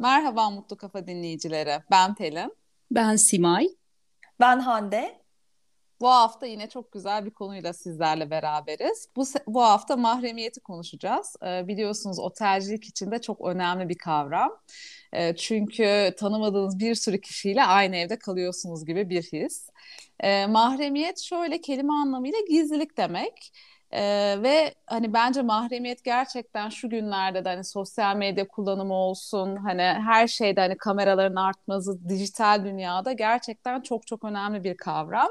Merhaba Mutlu Kafa dinleyicileri. Ben Pelin. Ben Simay. Ben Hande. Bu hafta yine çok güzel bir konuyla sizlerle beraberiz. Bu, bu hafta mahremiyeti konuşacağız. Ee, biliyorsunuz otelcilik içinde çok önemli bir kavram. Ee, çünkü tanımadığınız bir sürü kişiyle aynı evde kalıyorsunuz gibi bir his. Ee, mahremiyet şöyle kelime anlamıyla gizlilik demek. Ee, ve hani bence mahremiyet gerçekten şu günlerde de hani sosyal medya kullanımı olsun hani her şeyde hani kameraların artması dijital dünyada gerçekten çok çok önemli bir kavram.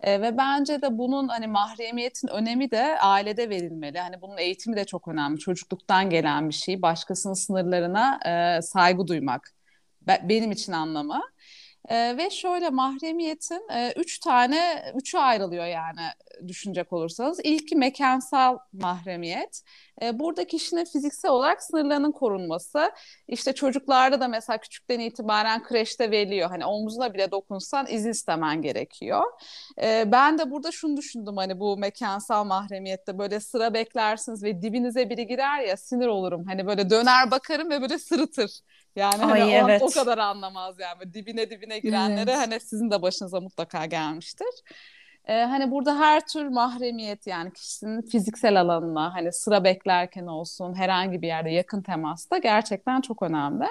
Ee, ve bence de bunun hani mahremiyetin önemi de ailede verilmeli. Hani bunun eğitimi de çok önemli. Çocukluktan gelen bir şey. Başkasının sınırlarına e, saygı duymak. Be- benim için anlamı. E, ve şöyle mahremiyetin e, üç tane, üçü ayrılıyor yani düşünecek olursanız. İlki mekansal mahremiyet. E, burada kişinin fiziksel olarak sınırlarının korunması. İşte çocuklarda da mesela küçükten itibaren kreşte veriliyor. Hani omzuna bile dokunsan izin istemen gerekiyor. E, ben de burada şunu düşündüm hani bu mekansal mahremiyette böyle sıra beklersiniz ve dibinize biri girer ya sinir olurum. Hani böyle döner bakarım ve böyle sırıtır. Yani Ay, hani evet. o, o kadar anlamaz yani. Dibine dibine girenlere evet. hani sizin de başınıza mutlaka gelmiştir. Ee, hani burada her tür mahremiyet yani kişinin fiziksel alanına hani sıra beklerken olsun herhangi bir yerde yakın temasta gerçekten çok önemli.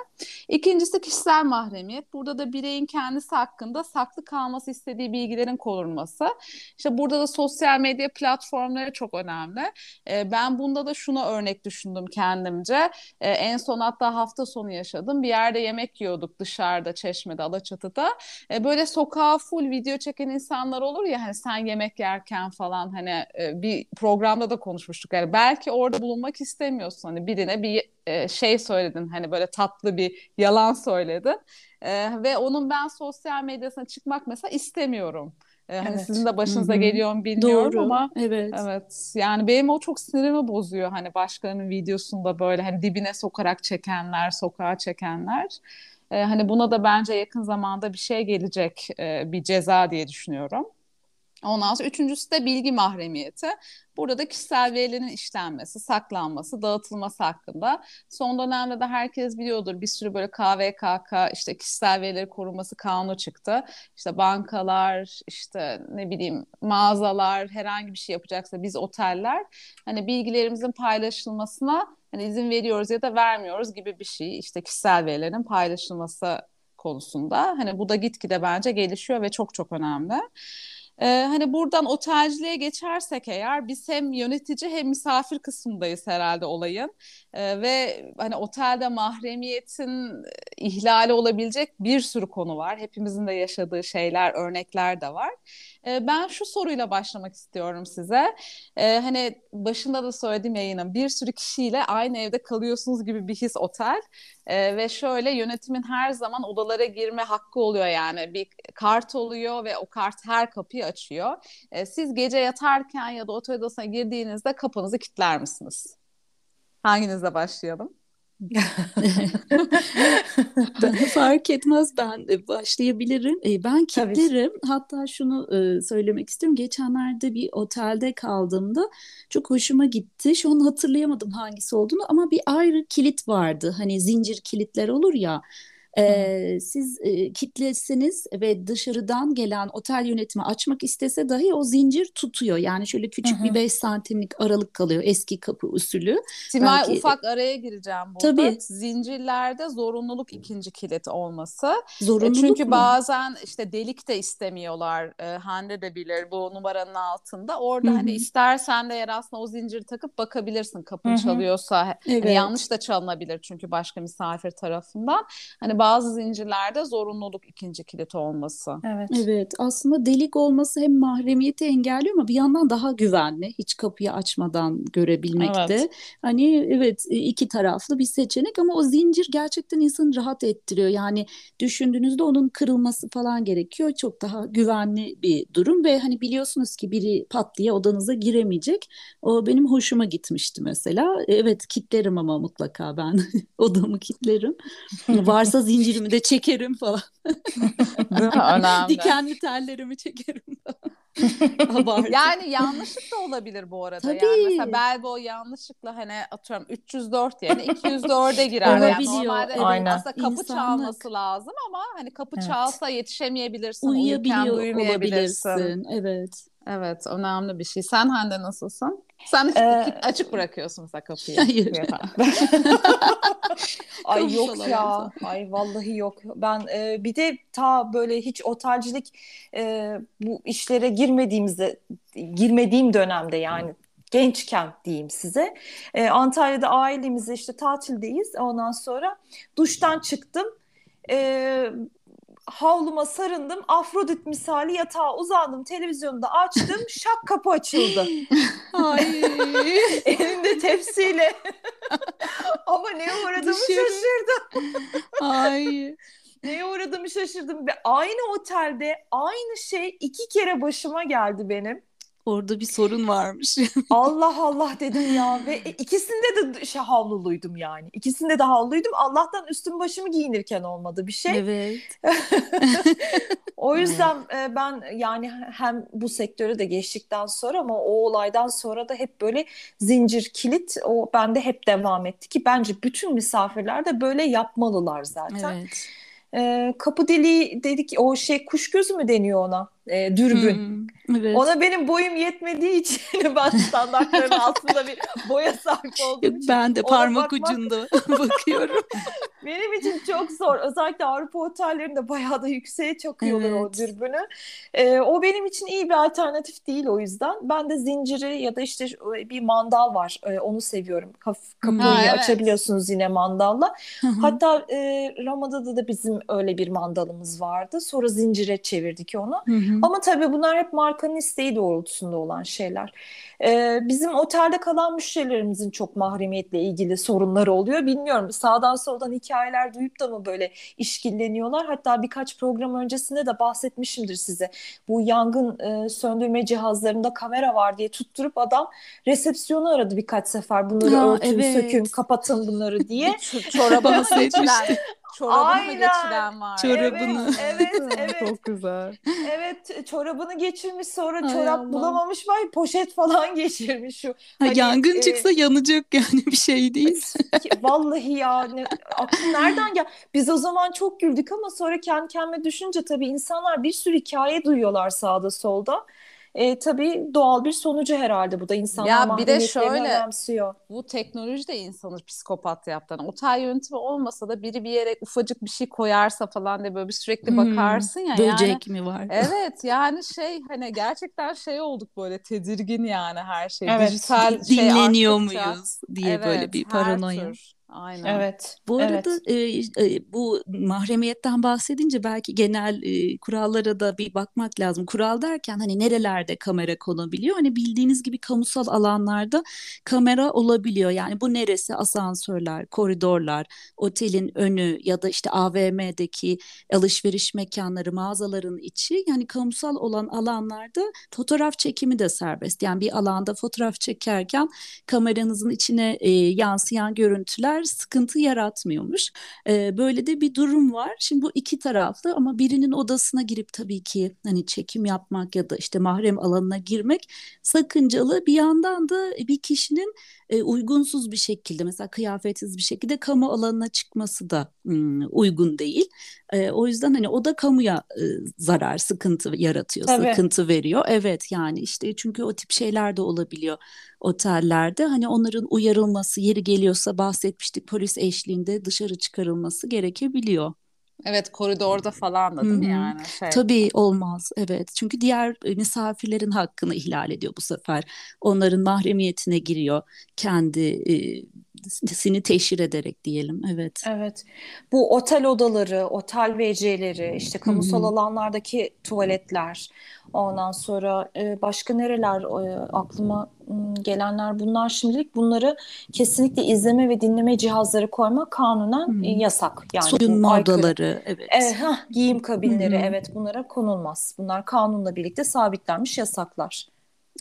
İkincisi kişisel mahremiyet. Burada da bireyin kendisi hakkında saklı kalması istediği bilgilerin korunması. İşte burada da sosyal medya platformları çok önemli. Ee, ben bunda da şuna örnek düşündüm kendimce. Ee, en son hatta hafta sonu yaşadım. Bir yerde yemek yiyorduk dışarıda Çeşme'de Alaçatı'da. Ee, böyle sokağa full video çeken insanlar olur ya hani sen yemek yerken falan hani e, bir programda da konuşmuştuk. Yani belki orada bulunmak istemiyorsun. Hani birine bir e, şey söyledin hani böyle tatlı bir yalan söyledin. E, ve onun ben sosyal medyasına çıkmak mesela istemiyorum. Hani evet. sizin de başınıza Hı-hı. geliyor mu bilmiyorum Doğru. ama evet. evet. Yani benim o çok sinirimi bozuyor hani başkalarının videosunda böyle hani dibine sokarak çekenler, sokağa çekenler. Ee, hani buna da bence yakın zamanda bir şey gelecek, e, bir ceza diye düşünüyorum. Ondan sonra üçüncüsü de bilgi mahremiyeti. Burada da kişisel verilerin işlenmesi, saklanması, dağıtılması hakkında. Son dönemde de herkes biliyordur bir sürü böyle KVKK işte kişisel verileri koruması kanunu çıktı. İşte bankalar, işte ne bileyim mağazalar herhangi bir şey yapacaksa biz oteller hani bilgilerimizin paylaşılmasına hani izin veriyoruz ya da vermiyoruz gibi bir şey. İşte kişisel verilerin paylaşılması konusunda. Hani bu da gitgide bence gelişiyor ve çok çok önemli. Ee, hani buradan otelciliğe geçersek eğer biz hem yönetici hem misafir kısmındayız herhalde olayın. Ee, ve hani otelde mahremiyetin ihlali olabilecek bir sürü konu var. Hepimizin de yaşadığı şeyler, örnekler de var. Ee, ben şu soruyla başlamak istiyorum size. Ee, hani başında da söylediğim yayının bir sürü kişiyle aynı evde kalıyorsunuz gibi bir his otel. Ee, ve şöyle yönetimin her zaman odalara girme hakkı oluyor yani. Bir kart oluyor ve o kart her kapıyı açıyor. siz gece yatarken ya da otel odasına girdiğinizde kapınızı kilitler misiniz? Hanginizle başlayalım? Fark etmez ben başlayabilirim. E, ben kitlerim. Hatta şunu e, söylemek istiyorum. Geçenlerde bir otelde kaldığımda çok hoşuma gitti. Şu an hatırlayamadım hangisi olduğunu ama bir ayrı kilit vardı. Hani zincir kilitler olur ya. E, siz e, kitlesiniz ve dışarıdan gelen otel yönetimi açmak istese dahi o zincir tutuyor. Yani şöyle küçük Hı-hı. bir 5 santimlik aralık kalıyor eski kapı usulü. Simay Belki... ufak araya gireceğim burada. Tabii. Zincirlerde zorunluluk ikinci kilit olması. Zorunluluk Çünkü mu? bazen işte delik de istemiyorlar. E, Hande de bilir bu numaranın altında. Orada Hı-hı. hani istersen de yer aslında o zinciri takıp bakabilirsin kapın Hı-hı. çalıyorsa. Hani evet. Hani yanlış da çalınabilir çünkü başka misafir tarafından. Hani bazı zincirlerde zorunluluk ikinci kilit olması. Evet. Evet. Aslında delik olması hem mahremiyeti engelliyor ama bir yandan daha güvenli. Hiç kapıyı açmadan görebilmekte. Evet. Hani evet iki taraflı bir seçenek ama o zincir gerçekten insanı rahat ettiriyor. Yani düşündüğünüzde onun kırılması falan gerekiyor. Çok daha güvenli bir durum ve hani biliyorsunuz ki biri pat diye odanıza giremeyecek. O benim hoşuma gitmişti mesela. Evet kitlerim ama mutlaka ben odamı kitlerim. Varsa zincir zincirimi de çekerim falan. Önemli. Dikenli tellerimi çekerim falan. yani yanlışlık da olabilir bu arada. Tabii. Yani mesela Belbo yanlışlıkla hani atıyorum 304 yerine 204'e girer. yani normalde Aynen. aslında kapı İnsanlık. çalması lazım ama hani kapı evet. çalsa yetişemeyebilirsin. Uyuyabiliyor olabilirsin. Evet. Evet önemli bir şey. Sen Hande nasılsın? Sen ee, açık bırakıyorsun mesela kapıyı. Hayır. Ay yok ya. Ay vallahi yok. Ben e, bir de ta böyle hiç otelcilik e, bu işlere girmediğimizde girmediğim dönemde yani gençken diyeyim size. E, Antalya'da ailemizle işte tatildeyiz. Ondan sonra duştan çıktım. E, havluma sarındım. Afrodit misali yatağa uzandım. Televizyonu da açtım. şak kapı açıldı. Ay. Elinde tepsiyle. Ama ne uğradığımı şaşırdım. Ay. Neye uğradığımı şaşırdım ve aynı otelde aynı şey iki kere başıma geldi benim. Orada bir sorun varmış. Allah Allah dedim ya ve ikisinde de şey havluluydum yani. İkisinde de havluydum. Allah'tan üstüm başımı giyinirken olmadı bir şey. Evet. o yüzden e, ben yani hem bu sektöre de geçtikten sonra ama o olaydan sonra da hep böyle zincir kilit o bende hep devam etti ki bence bütün misafirler de böyle yapmalılar zaten. Evet. E, kapı deliği dedik o şey kuş gözü mü deniyor ona? E, dürbün. Hmm. Evet. Ona benim boyum yetmediği için ben standartların altında bir boya sahip olduğum için. Ben de parmak bakmak... ucunda bakıyorum. benim için çok zor. Özellikle Avrupa otellerinde bayağı da yükseğe çakıyorlar evet. o dürbünü. Ee, o benim için iyi bir alternatif değil o yüzden. Ben de zinciri ya da işte bir mandal var. Ee, onu seviyorum. Kapıyı ha, evet. açabiliyorsunuz yine mandalla. Hatta e, Ramada'da da bizim öyle bir mandalımız vardı. Sonra zincire çevirdik onu. Ama tabii bunlar hep markanın isteği doğrultusunda olan şeyler. Ee, bizim otelde kalan müşterilerimizin çok mahremiyetle ilgili sorunları oluyor. Bilmiyorum sağdan soldan hikayeler duyup da mı böyle işkilleniyorlar? Hatta birkaç program öncesinde de bahsetmişimdir size. Bu yangın e, söndürme cihazlarında kamera var diye tutturup adam resepsiyonu aradı birkaç sefer. Bunları ha, örtün, evet. sökün, kapatın bunları diye. Çorabını seçmişti. Çorabını Aynen. geçiren var. Çorabını. Evet, evet, evet. Çok güzel. Evet, çorabını geçirmiş sonra Ay çorap Allah. bulamamış var poşet falan geçirmiş şu. Ha, hani, yangın e, çıksa yanacak yani bir şey değil. Vallahi ya ne, aklım nereden gel? Biz o zaman çok güldük ama sonra kendi kendime düşünce tabii insanlar bir sürü hikaye duyuyorlar sağda solda e, tabii doğal bir sonucu herhalde bu da insanlar ya bir de şöyle önemsiyor. Bu teknoloji de insanı psikopat yaptı. Yani otel yönetimi olmasa da biri bir yere ufacık bir şey koyarsa falan diye böyle bir sürekli hmm, bakarsın ya. Böcek yani, mi var? Evet yani şey hani gerçekten şey olduk böyle tedirgin yani her şey. Evet. Dijital şey Dinleniyor muyuz diye evet, böyle bir paranoya. Tür. Aynen. Evet. Bu arada evet. E, e, bu mahremiyetten bahsedince belki genel e, kurallara da bir bakmak lazım. Kural derken hani nerelerde kamera konabiliyor? Hani bildiğiniz gibi kamusal alanlarda kamera olabiliyor. Yani bu neresi? Asansörler, koridorlar, otelin önü ya da işte AVM'deki alışveriş mekanları, mağazaların içi. Yani kamusal olan alanlarda fotoğraf çekimi de serbest. Yani bir alanda fotoğraf çekerken kameranızın içine e, yansıyan görüntüler sıkıntı yaratmıyormuş. E, böyle de bir durum var. Şimdi bu iki taraflı ama birinin odasına girip tabii ki hani çekim yapmak ya da işte mahrem alanına girmek sakıncalı. Bir yandan da bir kişinin e, uygunsuz bir şekilde mesela kıyafetsiz bir şekilde kamu alanına çıkması da ım, uygun değil. E, o yüzden hani o da kamuya e, zarar, sıkıntı yaratıyor, Tabii. sıkıntı veriyor. Evet yani işte çünkü o tip şeyler de olabiliyor otellerde. Hani onların uyarılması, yeri geliyorsa bahsetmiştik polis eşliğinde dışarı çıkarılması gerekebiliyor. Evet koridorda falan da değil mi yani? Şey. Tabii olmaz evet çünkü diğer e, misafirlerin hakkını ihlal ediyor bu sefer. Onların mahremiyetine giriyor kendi e, sini teşhir ederek diyelim evet. Evet bu otel odaları, otel WC'leri işte kamusal Hı-hı. alanlardaki tuvaletler ondan sonra e, başka nereler e, aklıma gelenler bunlar şimdilik bunları kesinlikle izleme ve dinleme cihazları koyma kanunen hmm. yasak. Yani Soyunma odaları evet. E, heh, giyim kabinleri hmm. evet bunlara konulmaz. Bunlar kanunla birlikte sabitlenmiş yasaklar.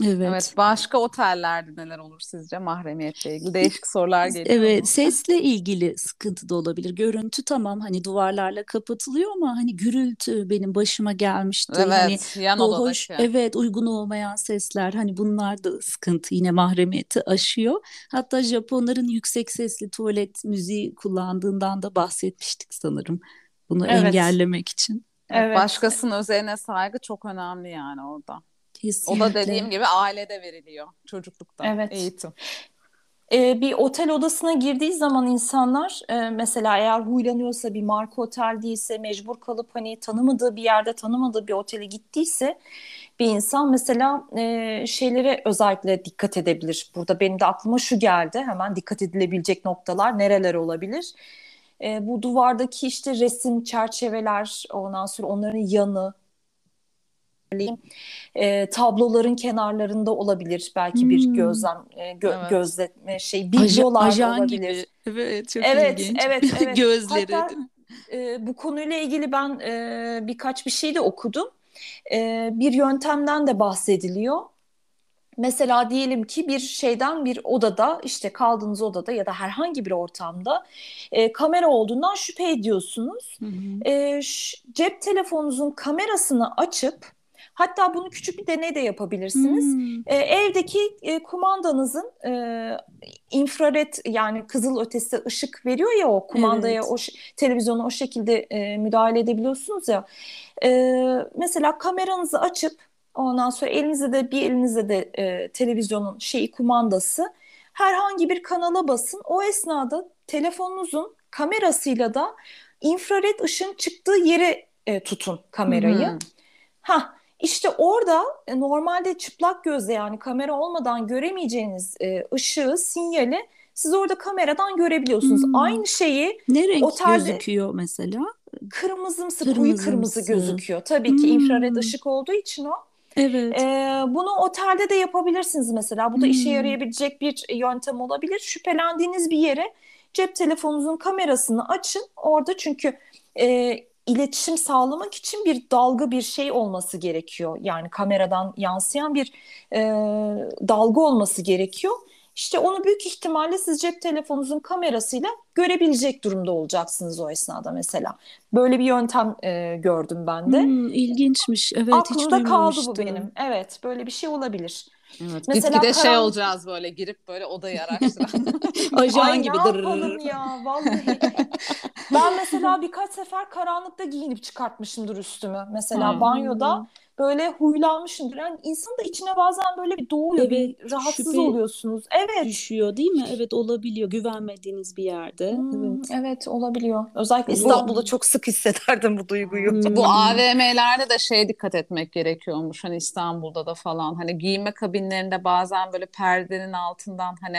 Evet. evet. Başka otellerde neler olur sizce mahremiyetle ilgili? Değişik sorular geliyor. Evet, mu? sesle ilgili sıkıntı da olabilir. Görüntü tamam hani duvarlarla kapatılıyor ama hani gürültü benim başıma gelmişti. Evet, hani yan bu hoş, evet uygun olmayan sesler hani bunlar da sıkıntı yine mahremiyeti aşıyor. Hatta Japonların yüksek sesli tuvalet müziği kullandığından da bahsetmiştik sanırım. Bunu evet. engellemek için. Evet. Başkasının özeline saygı çok önemli yani orada. Kesinlikle. O da dediğim gibi ailede veriliyor çocuklukta evet. eğitim. Ee, bir otel odasına girdiği zaman insanlar e, mesela eğer huylanıyorsa bir marka otel değilse mecbur kalıp hani tanımadığı bir yerde tanımadığı bir otele gittiyse bir insan mesela e, şeylere özellikle dikkat edebilir. Burada benim de aklıma şu geldi hemen dikkat edilebilecek noktalar nereler olabilir? E, bu duvardaki işte resim çerçeveler ondan sonra onların yanı e, tabloların kenarlarında olabilir belki hmm. bir gözlem e, gö, evet. gözletme şey biblolar Ajan olabilir. Gibi. Evet çok evet, ilginç. Evet evet Gözleri Hatta, e, bu konuyla ilgili ben e, birkaç bir şey de okudum. E, bir yöntemden de bahsediliyor. Mesela diyelim ki bir şeyden bir odada işte kaldığınız odada ya da herhangi bir ortamda e, kamera olduğundan şüphe ediyorsunuz. Hı hı. E, cep telefonunuzun kamerasını açıp Hatta bunu küçük bir deney de yapabilirsiniz. Hmm. E, evdeki e, kumandanızın e, infrared yani kızıl ötesi ışık veriyor ya o kumandaya evet. o televizyona o şekilde e, müdahale edebiliyorsunuz ya. E, mesela kameranızı açıp ondan sonra elinizde de bir elinizde de e, televizyonun şeyi kumandası herhangi bir kanala basın. O esnada telefonunuzun kamerasıyla da infrared ışın çıktığı yere e, tutun kamerayı. Hmm. Ha işte orada e, normalde çıplak gözle yani kamera olmadan göremeyeceğiniz e, ışığı, sinyali siz orada kameradan görebiliyorsunuz. Hmm. Aynı şeyi ne renk otelde gözüküyor mesela? Kırmızımsı, Kırmızımsı. koyu kırmızı gözüküyor. Tabii ki hmm. infrared ışık olduğu için o. Evet. Ee, bunu otelde de yapabilirsiniz mesela. Bu da hmm. işe yarayabilecek bir yöntem olabilir. Şüphelendiğiniz bir yere cep telefonunuzun kamerasını açın. Orada çünkü e, iletişim sağlamak için bir dalga bir şey olması gerekiyor. Yani kameradan yansıyan bir e, dalga olması gerekiyor. İşte onu büyük ihtimalle siz cep telefonunuzun kamerasıyla görebilecek durumda olacaksınız o esnada mesela. Böyle bir yöntem e, gördüm ben de. Hmm, ilginçmiş. Evet Aklımda hiç kaldı bu benim. Evet böyle bir şey olabilir. Evet, Mesela gitgide karan... şey olacağız böyle girip böyle odayı araştıran. Ajan Ay, gibi. Ne yapalım ya vallahi. ben mesela birkaç sefer karanlıkta giyinip çıkartmışımdır üstümü. Mesela hmm. banyoda böyle huylanmışımdır. Yani insan da içine bazen böyle bir doğuyor, evet, bir rahatsız şüphe oluyorsunuz. Evet. Düşüyor değil mi? Evet olabiliyor. Güvenmediğiniz bir yerde. Hmm, evet. Evet olabiliyor. Özellikle İstanbul'da bu, çok sık hissederdim bu duyguyu. Hmm. Bu AVM'lerde de şeye dikkat etmek gerekiyormuş. Hani İstanbul'da da falan. Hani giyinme kabinlerinde bazen böyle perdenin altından hani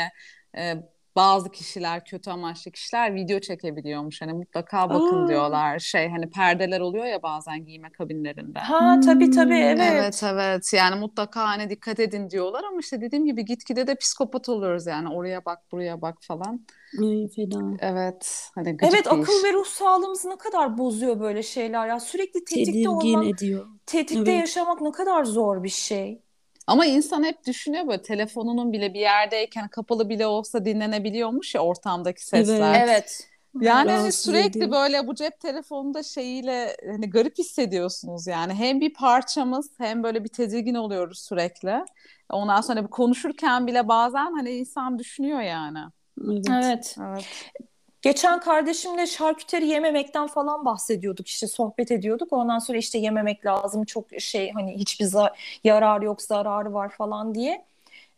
e, bazı kişiler kötü amaçlı kişiler video çekebiliyormuş. Hani mutlaka bakın Aa. diyorlar. Şey hani perdeler oluyor ya bazen giyme kabinlerinde. Ha tabii tabii hmm, evet. Evet evet yani mutlaka hani dikkat edin diyorlar ama işte dediğim gibi gitgide de psikopat oluyoruz yani oraya bak buraya bak falan. Ay fena. Evet. Hani evet akıl iş. ve ruh sağlığımızı ne kadar bozuyor böyle şeyler ya. Sürekli tetikte Tedirgin olmak, ediyor. tetikte evet. yaşamak ne kadar zor bir şey. Ama insan hep düşünüyor böyle telefonunun bile bir yerdeyken kapalı bile olsa dinlenebiliyormuş ya ortamdaki sesler. Evet. evet. Yani hani sürekli ediyor. böyle bu cep telefonunda şeyiyle hani garip hissediyorsunuz yani. Hem bir parçamız hem böyle bir tedirgin oluyoruz sürekli. Ondan sonra bir konuşurken bile bazen hani insan düşünüyor yani. Evet. Evet. evet. Geçen kardeşimle şarküteri yememekten falan bahsediyorduk işte sohbet ediyorduk. Ondan sonra işte yememek lazım çok şey hani hiçbir yararı yok zararı var falan diye.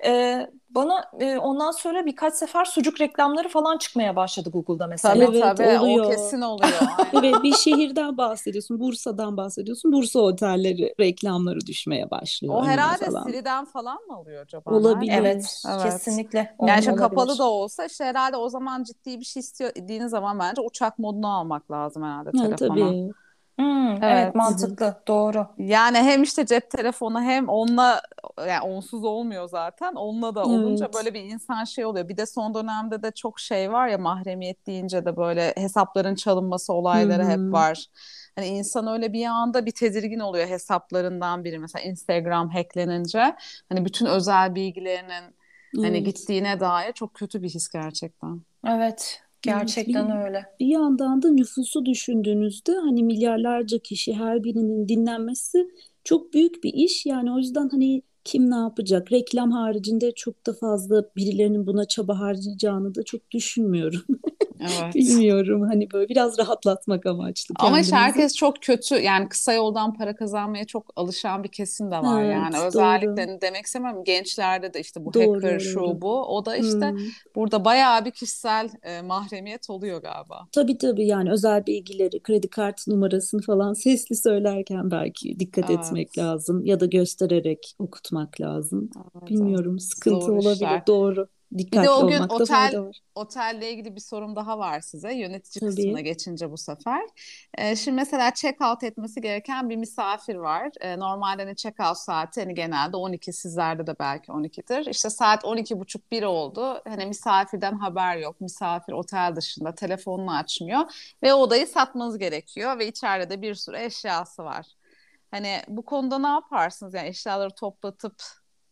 Ee, bana e, ondan sonra birkaç sefer sucuk reklamları falan çıkmaya başladı Google'da mesela. Tabii evet, tabii oluyor. o kesin oluyor. evet bir şehirden bahsediyorsun, Bursa'dan bahsediyorsun. Bursa otelleri reklamları düşmeye başlıyor. O herhalde falan. Siri'den falan mı oluyor acaba? Olabilir. Evet, evet. kesinlikle. Yani şimdi kapalı da olsa işte herhalde o zaman ciddi bir şey istediğiniz zaman bence uçak modunu almak lazım herhalde telefona. tabii. Hmm, evet. evet mantıklı doğru. Yani hem işte cep telefonu hem onunla yani onsuz olmuyor zaten. Onunla da olunca evet. böyle bir insan şey oluyor. Bir de son dönemde de çok şey var ya mahremiyet deyince de böyle hesapların çalınması olayları Hı-hı. hep var. Hani insan öyle bir anda bir tedirgin oluyor hesaplarından biri. Mesela Instagram hacklenince hani bütün özel bilgilerinin hani gittiğine dair çok kötü bir his gerçekten. Evet. Gerçekten bir, öyle. Bir yandan da nüfusu düşündüğünüzde hani milyarlarca kişi her birinin dinlenmesi çok büyük bir iş. Yani o yüzden hani kim ne yapacak? Reklam haricinde çok da fazla birilerinin buna çaba harcayacağını da çok düşünmüyorum. Evet. Bilmiyorum hani böyle biraz rahatlatmak amaçlı. Ama işte herkes çok kötü yani kısa yoldan para kazanmaya çok alışan bir kesim de var evet, yani. Özellikle doğru. demek istemem gençlerde de işte bu doğru, hacker şu bu o da işte hmm. burada bayağı bir kişisel e, mahremiyet oluyor galiba. Tabii tabii yani özel bilgileri kredi kart numarasını falan sesli söylerken belki dikkat evet. etmek lazım ya da göstererek okutmak lazım. Evet, Bilmiyorum sıkıntı Zor olabilir işler. doğru. Dikkatli bir de o gün otel otelle ilgili bir sorum daha var size. Yönetici Tabii. kısmına geçince bu sefer. Ee, şimdi mesela check out etmesi gereken bir misafir var. Ee, normalde hani check out saati hani genelde 12 sizlerde de belki 12'dir. İşte saat 12.30 1 oldu. Hani misafirden haber yok. Misafir otel dışında telefonunu açmıyor ve odayı satmanız gerekiyor ve içeride de bir sürü eşyası var. Hani bu konuda ne yaparsınız? Yani eşyaları toplatıp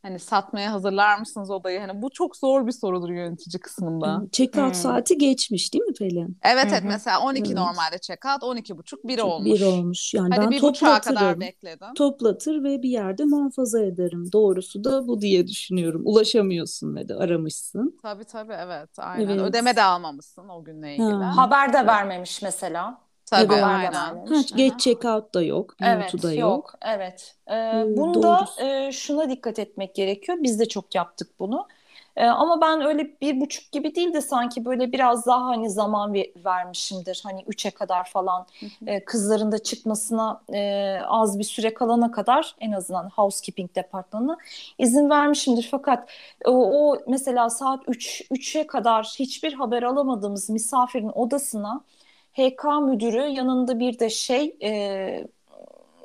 Hani satmaya hazırlar mısınız odayı? Hani bu çok zor bir sorudur yönetici kısmında. Check-out hmm. saati geçmiş değil mi Pelin? Evet evet mesela 12 evet. normalde check-out 12 buçuk 1 olmuş. 1 olmuş. Yani Hadi ben bir toplatırım. kadar bekledim. Toplatır ve bir yerde muhafaza ederim. Doğrusu da bu diye düşünüyorum. Ulaşamıyorsun ve de aramışsın. Tabii tabii evet aynen. Evet. Ödeme de almamışsın o günle ilgili. Ha. Haber de vermemiş mesela. Tabii evet. aynen. Ha, geç check-out da yok. Evet da yok. yok. Evet. Ee, bunda e, şuna dikkat etmek gerekiyor. Biz de çok yaptık bunu. Ee, ama ben öyle bir buçuk gibi değil de sanki böyle biraz daha hani zaman vermişimdir. Hani üçe kadar falan e, kızların da çıkmasına e, az bir süre kalana kadar en azından housekeeping departmanına izin vermişimdir. Fakat o, o mesela saat 3 3'e kadar hiçbir haber alamadığımız misafirin odasına HK müdürü yanında bir de şey e,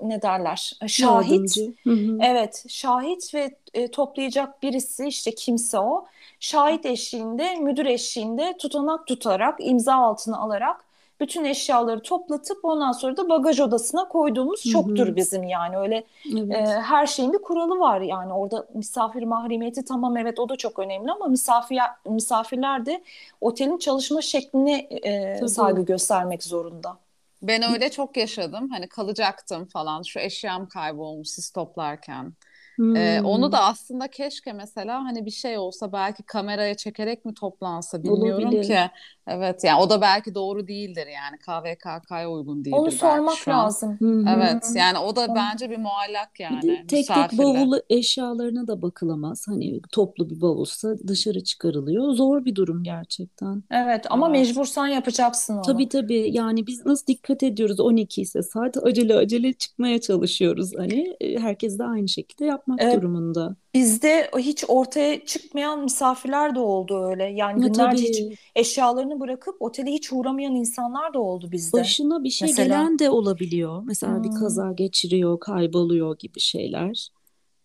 ne derler şahit. Hı hı. evet şahit ve e, toplayacak birisi işte kimse o. Şahit eşliğinde müdür eşliğinde tutanak tutarak imza altına alarak bütün eşyaları toplatıp ondan sonra da bagaj odasına koyduğumuz Hı-hı. çoktur bizim yani öyle evet. e, her şeyin bir kuralı var yani orada misafir mahremiyeti tamam evet o da çok önemli ama misafir misafirler de otelin çalışma şekline e, saygı göstermek zorunda. Ben öyle çok yaşadım. Hani kalacaktım falan. Şu eşyam kaybolmuş siz toplarken. Hmm. Ee, onu da aslında keşke mesela hani bir şey olsa belki kameraya çekerek mi toplansa bilmiyorum Olabilir. ki. Evet yani o da belki doğru değildir yani KVKK'ya uygun değildir. Onu sormak lazım. Evet yani o da bence bir muallak yani. Bir tek tek bavulu eşyalarına da bakılamaz. Hani toplu bir bavulsa dışarı çıkarılıyor. Zor bir durum gerçekten. Evet ama evet. mecbursan yapacaksın onu. Tabii tabii yani biz nasıl dikkat ediyoruz 12 ise saat acele acele çıkmaya çalışıyoruz. Hani herkes de aynı şekilde yapmak evet. durumunda. Bizde hiç ortaya çıkmayan misafirler de oldu öyle. Yani günlerce hiç eşyalarını bırakıp otele hiç uğramayan insanlar da oldu bizde. Başına bir şey Mesela. gelen de olabiliyor. Mesela hmm. bir kaza geçiriyor, kayboluyor gibi şeyler.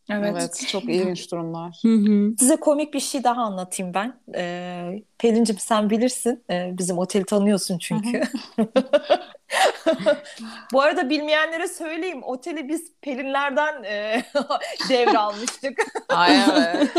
Evet. evet çok ilginç durumlar. Hı hı. Size komik bir şey daha anlatayım ben. Ee, Pelin'cim sen bilirsin. Ee, bizim oteli tanıyorsun çünkü. Bu arada bilmeyenlere söyleyeyim. Oteli biz Pelinlerden e, devralmıştık. Aynen.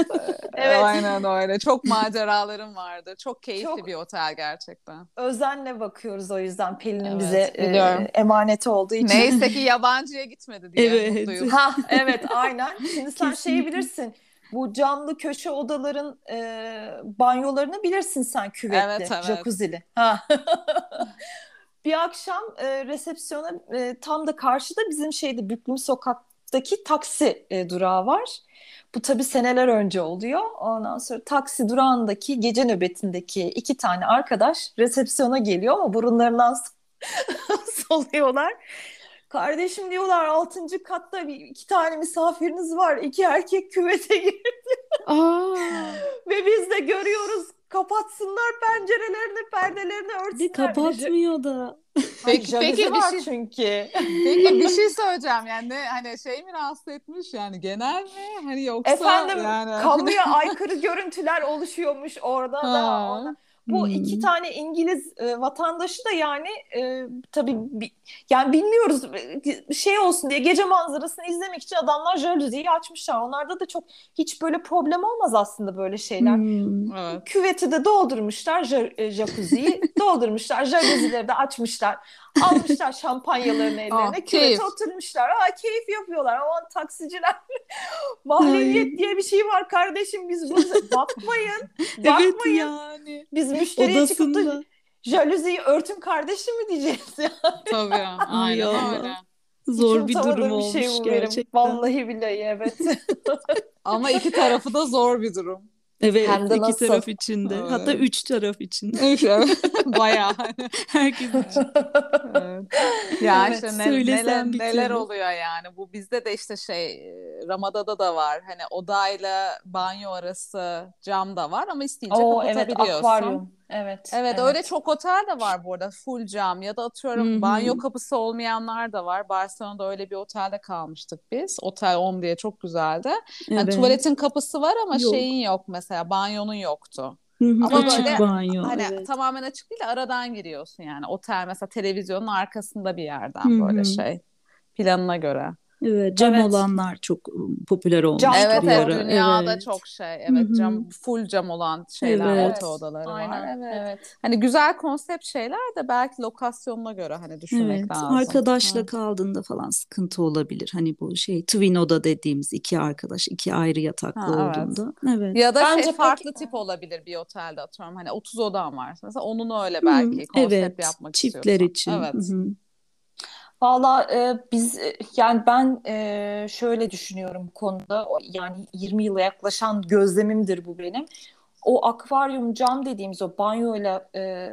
evet. Aynen öyle. Çok maceralarım vardı. Çok keyifli Çok bir otel gerçekten. Özenle bakıyoruz o yüzden Pelin'in evet, bize e, emaneti olduğu için. Neyse ki yabancıya gitmedi diye evet. mutluyum. Ha, evet aynen. Şimdi sen şeyi bilirsin bu camlı köşe odaların e, banyolarını bilirsin sen küvetli, evet, evet. jacuzzi'li. Ha. Bir akşam e, resepsiyona e, tam da karşıda bizim şeyde Büklüm Sokak'taki taksi e, durağı var. Bu tabii seneler önce oluyor. Ondan sonra taksi durağındaki gece nöbetindeki iki tane arkadaş resepsiyona geliyor ama burunlarından soluyorlar. Kardeşim diyorlar altıncı katta bir, iki tane misafiriniz var. iki erkek küvete girdi. Aa. Ve biz de görüyoruz kapatsınlar pencerelerini, perdelerini örtsünler. Kapatmıyor da. Peki, peki bir şey çünkü. Peki bir şey söyleyeceğim yani ne hani şey mi rahatsız etmiş yani genel mi hani yoksa Efendim yani kamuya aykırı görüntüler oluşuyormuş orada da. Ona. Bu hmm. iki tane İngiliz e, vatandaşı da yani e, tabii bi, yani bilmiyoruz e, şey olsun diye gece manzarasını izlemek için adamlar jaluziyi açmışlar. Onlarda da çok hiç böyle problem olmaz aslında böyle şeyler. Hmm. Evet. Küveti de doldurmuşlar e, jacuzziyi doldurmuşlar jaluzileri de açmışlar. Almışlar şampanyalarını ellerine. Aa, küvete oturmuşlar. Aa, keyif yapıyorlar. Ama taksiciler mahremiyet diye bir şey var kardeşim biz bunu bakmayın. bakmayın. Evet yani. Biz müşteriye Odasında. çıkıp da jaluziyi örtün kardeşim mi diyeceğiz ya. Tabii aynen öyle. Zor bir durum olmuş bir şey bu gerçekten. Vallahi billahi evet. Ama iki tarafı da zor bir durum. Evet Hem de iki nasıl? taraf içinde. Evet. Hatta üç taraf içinde. Üç evet. Bayağı. Herkes için. evet. Ya evet, işte ne, neler, neler oluyor yani. Bu bizde de işte şey Ramada'da da var. Hani odayla banyo arası cam da var ama isteyince Oo, kapatabiliyorsun. Evet akvaryum. Evet, evet. Evet öyle çok otel de var bu arada full cam ya da atıyorum Hı-hı. banyo kapısı olmayanlar da var. Barcelona'da öyle bir otelde kalmıştık biz. Otel Om diye çok güzeldi. Yani evet. tuvaletin kapısı var ama yok. şeyin yok mesela banyonun yoktu. Hı-hı, Ama açık böyle banyo. Hani evet. tamamen açık değil de aradan giriyorsun yani. Otel mesela televizyonun arkasında bir yerden Hı-hı. böyle şey planına göre. Evet, cam evet. olanlar çok popüler olmuş. Cam evet, evet, dünyada evet. çok şey. Evet, cam full cam olan şeyler, evet. oto odaları Aynen. var. Evet. evet. Hani güzel konsept şeyler de belki lokasyonuna göre hani düşünmek evet. lazım. Arkadaşla evet. kaldığında falan sıkıntı olabilir. Hani bu şey twin oda dediğimiz iki arkadaş, iki ayrı yataklı ha, olduğunda. Evet. evet. Ya da Bence şey farklı peki... tip olabilir bir otelde atıyorum. Hani 30 odan var. Mesela onun öyle belki Hı, konsept evet. yapmak Çiftler istiyorsan. için. Evet. Hı-hı. Valla e, biz e, yani ben e, şöyle düşünüyorum bu konuda yani 20 yıla yaklaşan gözlemimdir bu benim. O akvaryum cam dediğimiz o banyoyla e,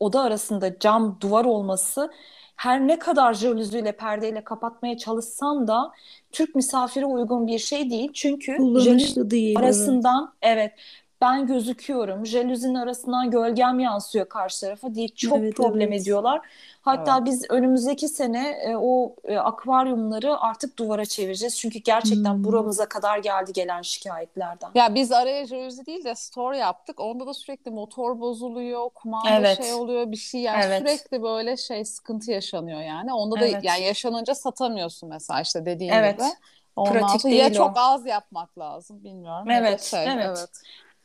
oda arasında cam duvar olması her ne kadar jalüziyle perdeyle kapatmaya çalışsan da Türk misafire uygun bir şey değil. Çünkü kullanışlı değil. Arasından evet. Evet ben gözüküyorum. Jalüzinin arasından gölgem yansıyor karşı tarafa diye çok evet, problem evet. ediyorlar. Hatta evet. biz önümüzdeki sene e, o e, akvaryumları artık duvara çevireceğiz. Çünkü gerçekten hmm. buramıza kadar geldi gelen şikayetlerden. Ya biz araya jaluzi değil de store yaptık. Onda da sürekli motor bozuluyor, kumanda evet. şey oluyor bir şey yani evet. sürekli böyle şey sıkıntı yaşanıyor yani. Onda da evet. yani yaşanınca satamıyorsun mesela işte dediğin evet. gibi. Ondan Pratik değil ya o. çok az yapmak lazım bilmiyorum. Evet, şey, evet. evet.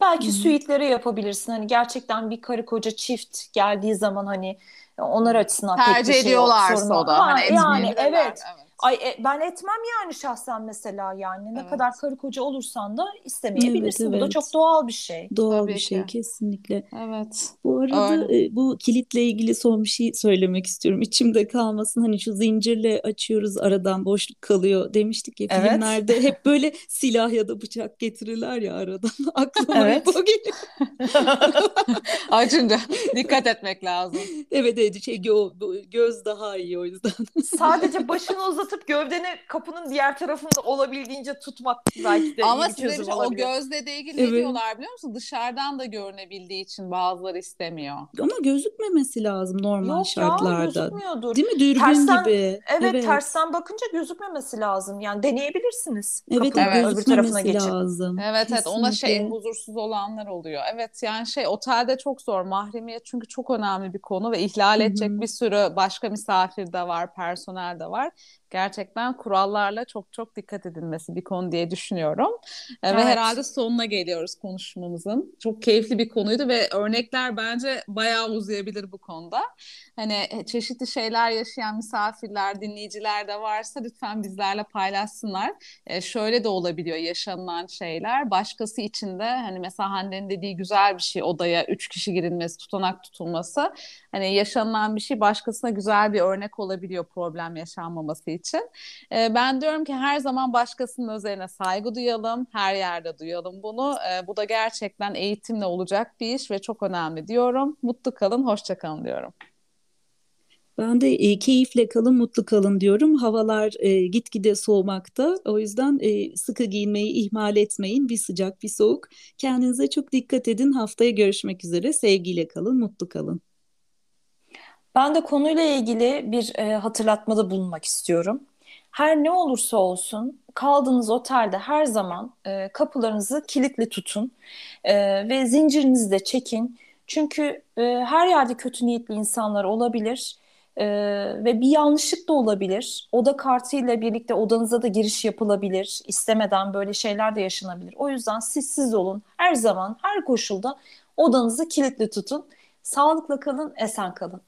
Belki Hı-hı. yapabilirsin. Hani gerçekten bir karı koca çift geldiği zaman hani onlar açısından tercih pek bir şey ediyorlarsa o da. Ha, hani yani evet. evet. Ay e, ben etmem yani şahsen mesela yani ne evet. kadar karı koca olursan da istemeyebilirsin. Evet, evet. Bu da çok doğal bir şey. Doğal Tabii bir şey ki. kesinlikle. Evet. Bu arada e, bu kilitle ilgili son bir şey söylemek istiyorum. İçimde kalmasın hani şu zincirle açıyoruz aradan boşluk kalıyor demiştik ya evet. filmlerde hep böyle silah ya da bıçak getirirler ya aradan. Aklıma evet. hep o geliyor. Açınca dikkat etmek lazım. Evet evet şey gö- göz daha iyi o yüzden. Sadece başını uzat uzatıp gövdeni kapının diğer tarafında olabildiğince tutmak belki de Ama iyi bir çözüm olabilir. o gözle de ilgili evet. ne diyorlar biliyor musun? Dışarıdan da görünebildiği için bazıları istemiyor. Ama gözükmemesi lazım normal Yok şartlarda. Yok ya gözükmüyordur. Değil mi? Dürbün tersten, gibi. Evet, evet tersten bakınca gözükmemesi lazım. Yani deneyebilirsiniz. Evet, evet öbür tarafına geçin. lazım. Evet Kesinlikle. evet ona şey huzursuz olanlar oluyor. Evet yani şey otelde çok zor mahremiyet çünkü çok önemli bir konu ve ihlal edecek Hı-hı. bir sürü başka misafir de var, personel de var gerçekten kurallarla çok çok dikkat edilmesi bir konu diye düşünüyorum. Evet. Ve herhalde sonuna geliyoruz konuşmamızın. Çok keyifli bir konuydu ve örnekler bence bayağı uzayabilir bu konuda. Hani e, çeşitli şeyler yaşayan misafirler, dinleyiciler de varsa lütfen bizlerle paylaşsınlar. Ee, şöyle de olabiliyor yaşanılan şeyler. Başkası için de hani mesela Hande'nin dediği güzel bir şey odaya üç kişi girilmesi, tutanak tutulması. Hani yaşanılan bir şey başkasına güzel bir örnek olabiliyor problem yaşanmaması için. E, ben diyorum ki her zaman başkasının üzerine saygı duyalım, her yerde duyalım bunu. E, bu da gerçekten eğitimle olacak bir iş ve çok önemli diyorum. Mutlu kalın, hoşça kalın diyorum. Ben de e, keyifle kalın, mutlu kalın diyorum. Havalar e, gitgide soğumakta. O yüzden e, sıkı giyinmeyi ihmal etmeyin. Bir sıcak, bir soğuk. Kendinize çok dikkat edin. Haftaya görüşmek üzere. Sevgiyle kalın, mutlu kalın. Ben de konuyla ilgili bir e, hatırlatmada bulunmak istiyorum. Her ne olursa olsun kaldığınız otelde her zaman e, kapılarınızı kilitli tutun e, ve zincirinizi de çekin. Çünkü e, her yerde kötü niyetli insanlar olabilir e, ve bir yanlışlık da olabilir. Oda kartıyla birlikte odanıza da giriş yapılabilir. İstemeden böyle şeyler de yaşanabilir. O yüzden siz siz olun. Her zaman, her koşulda odanızı kilitli tutun. Sağlıkla kalın, esen kalın.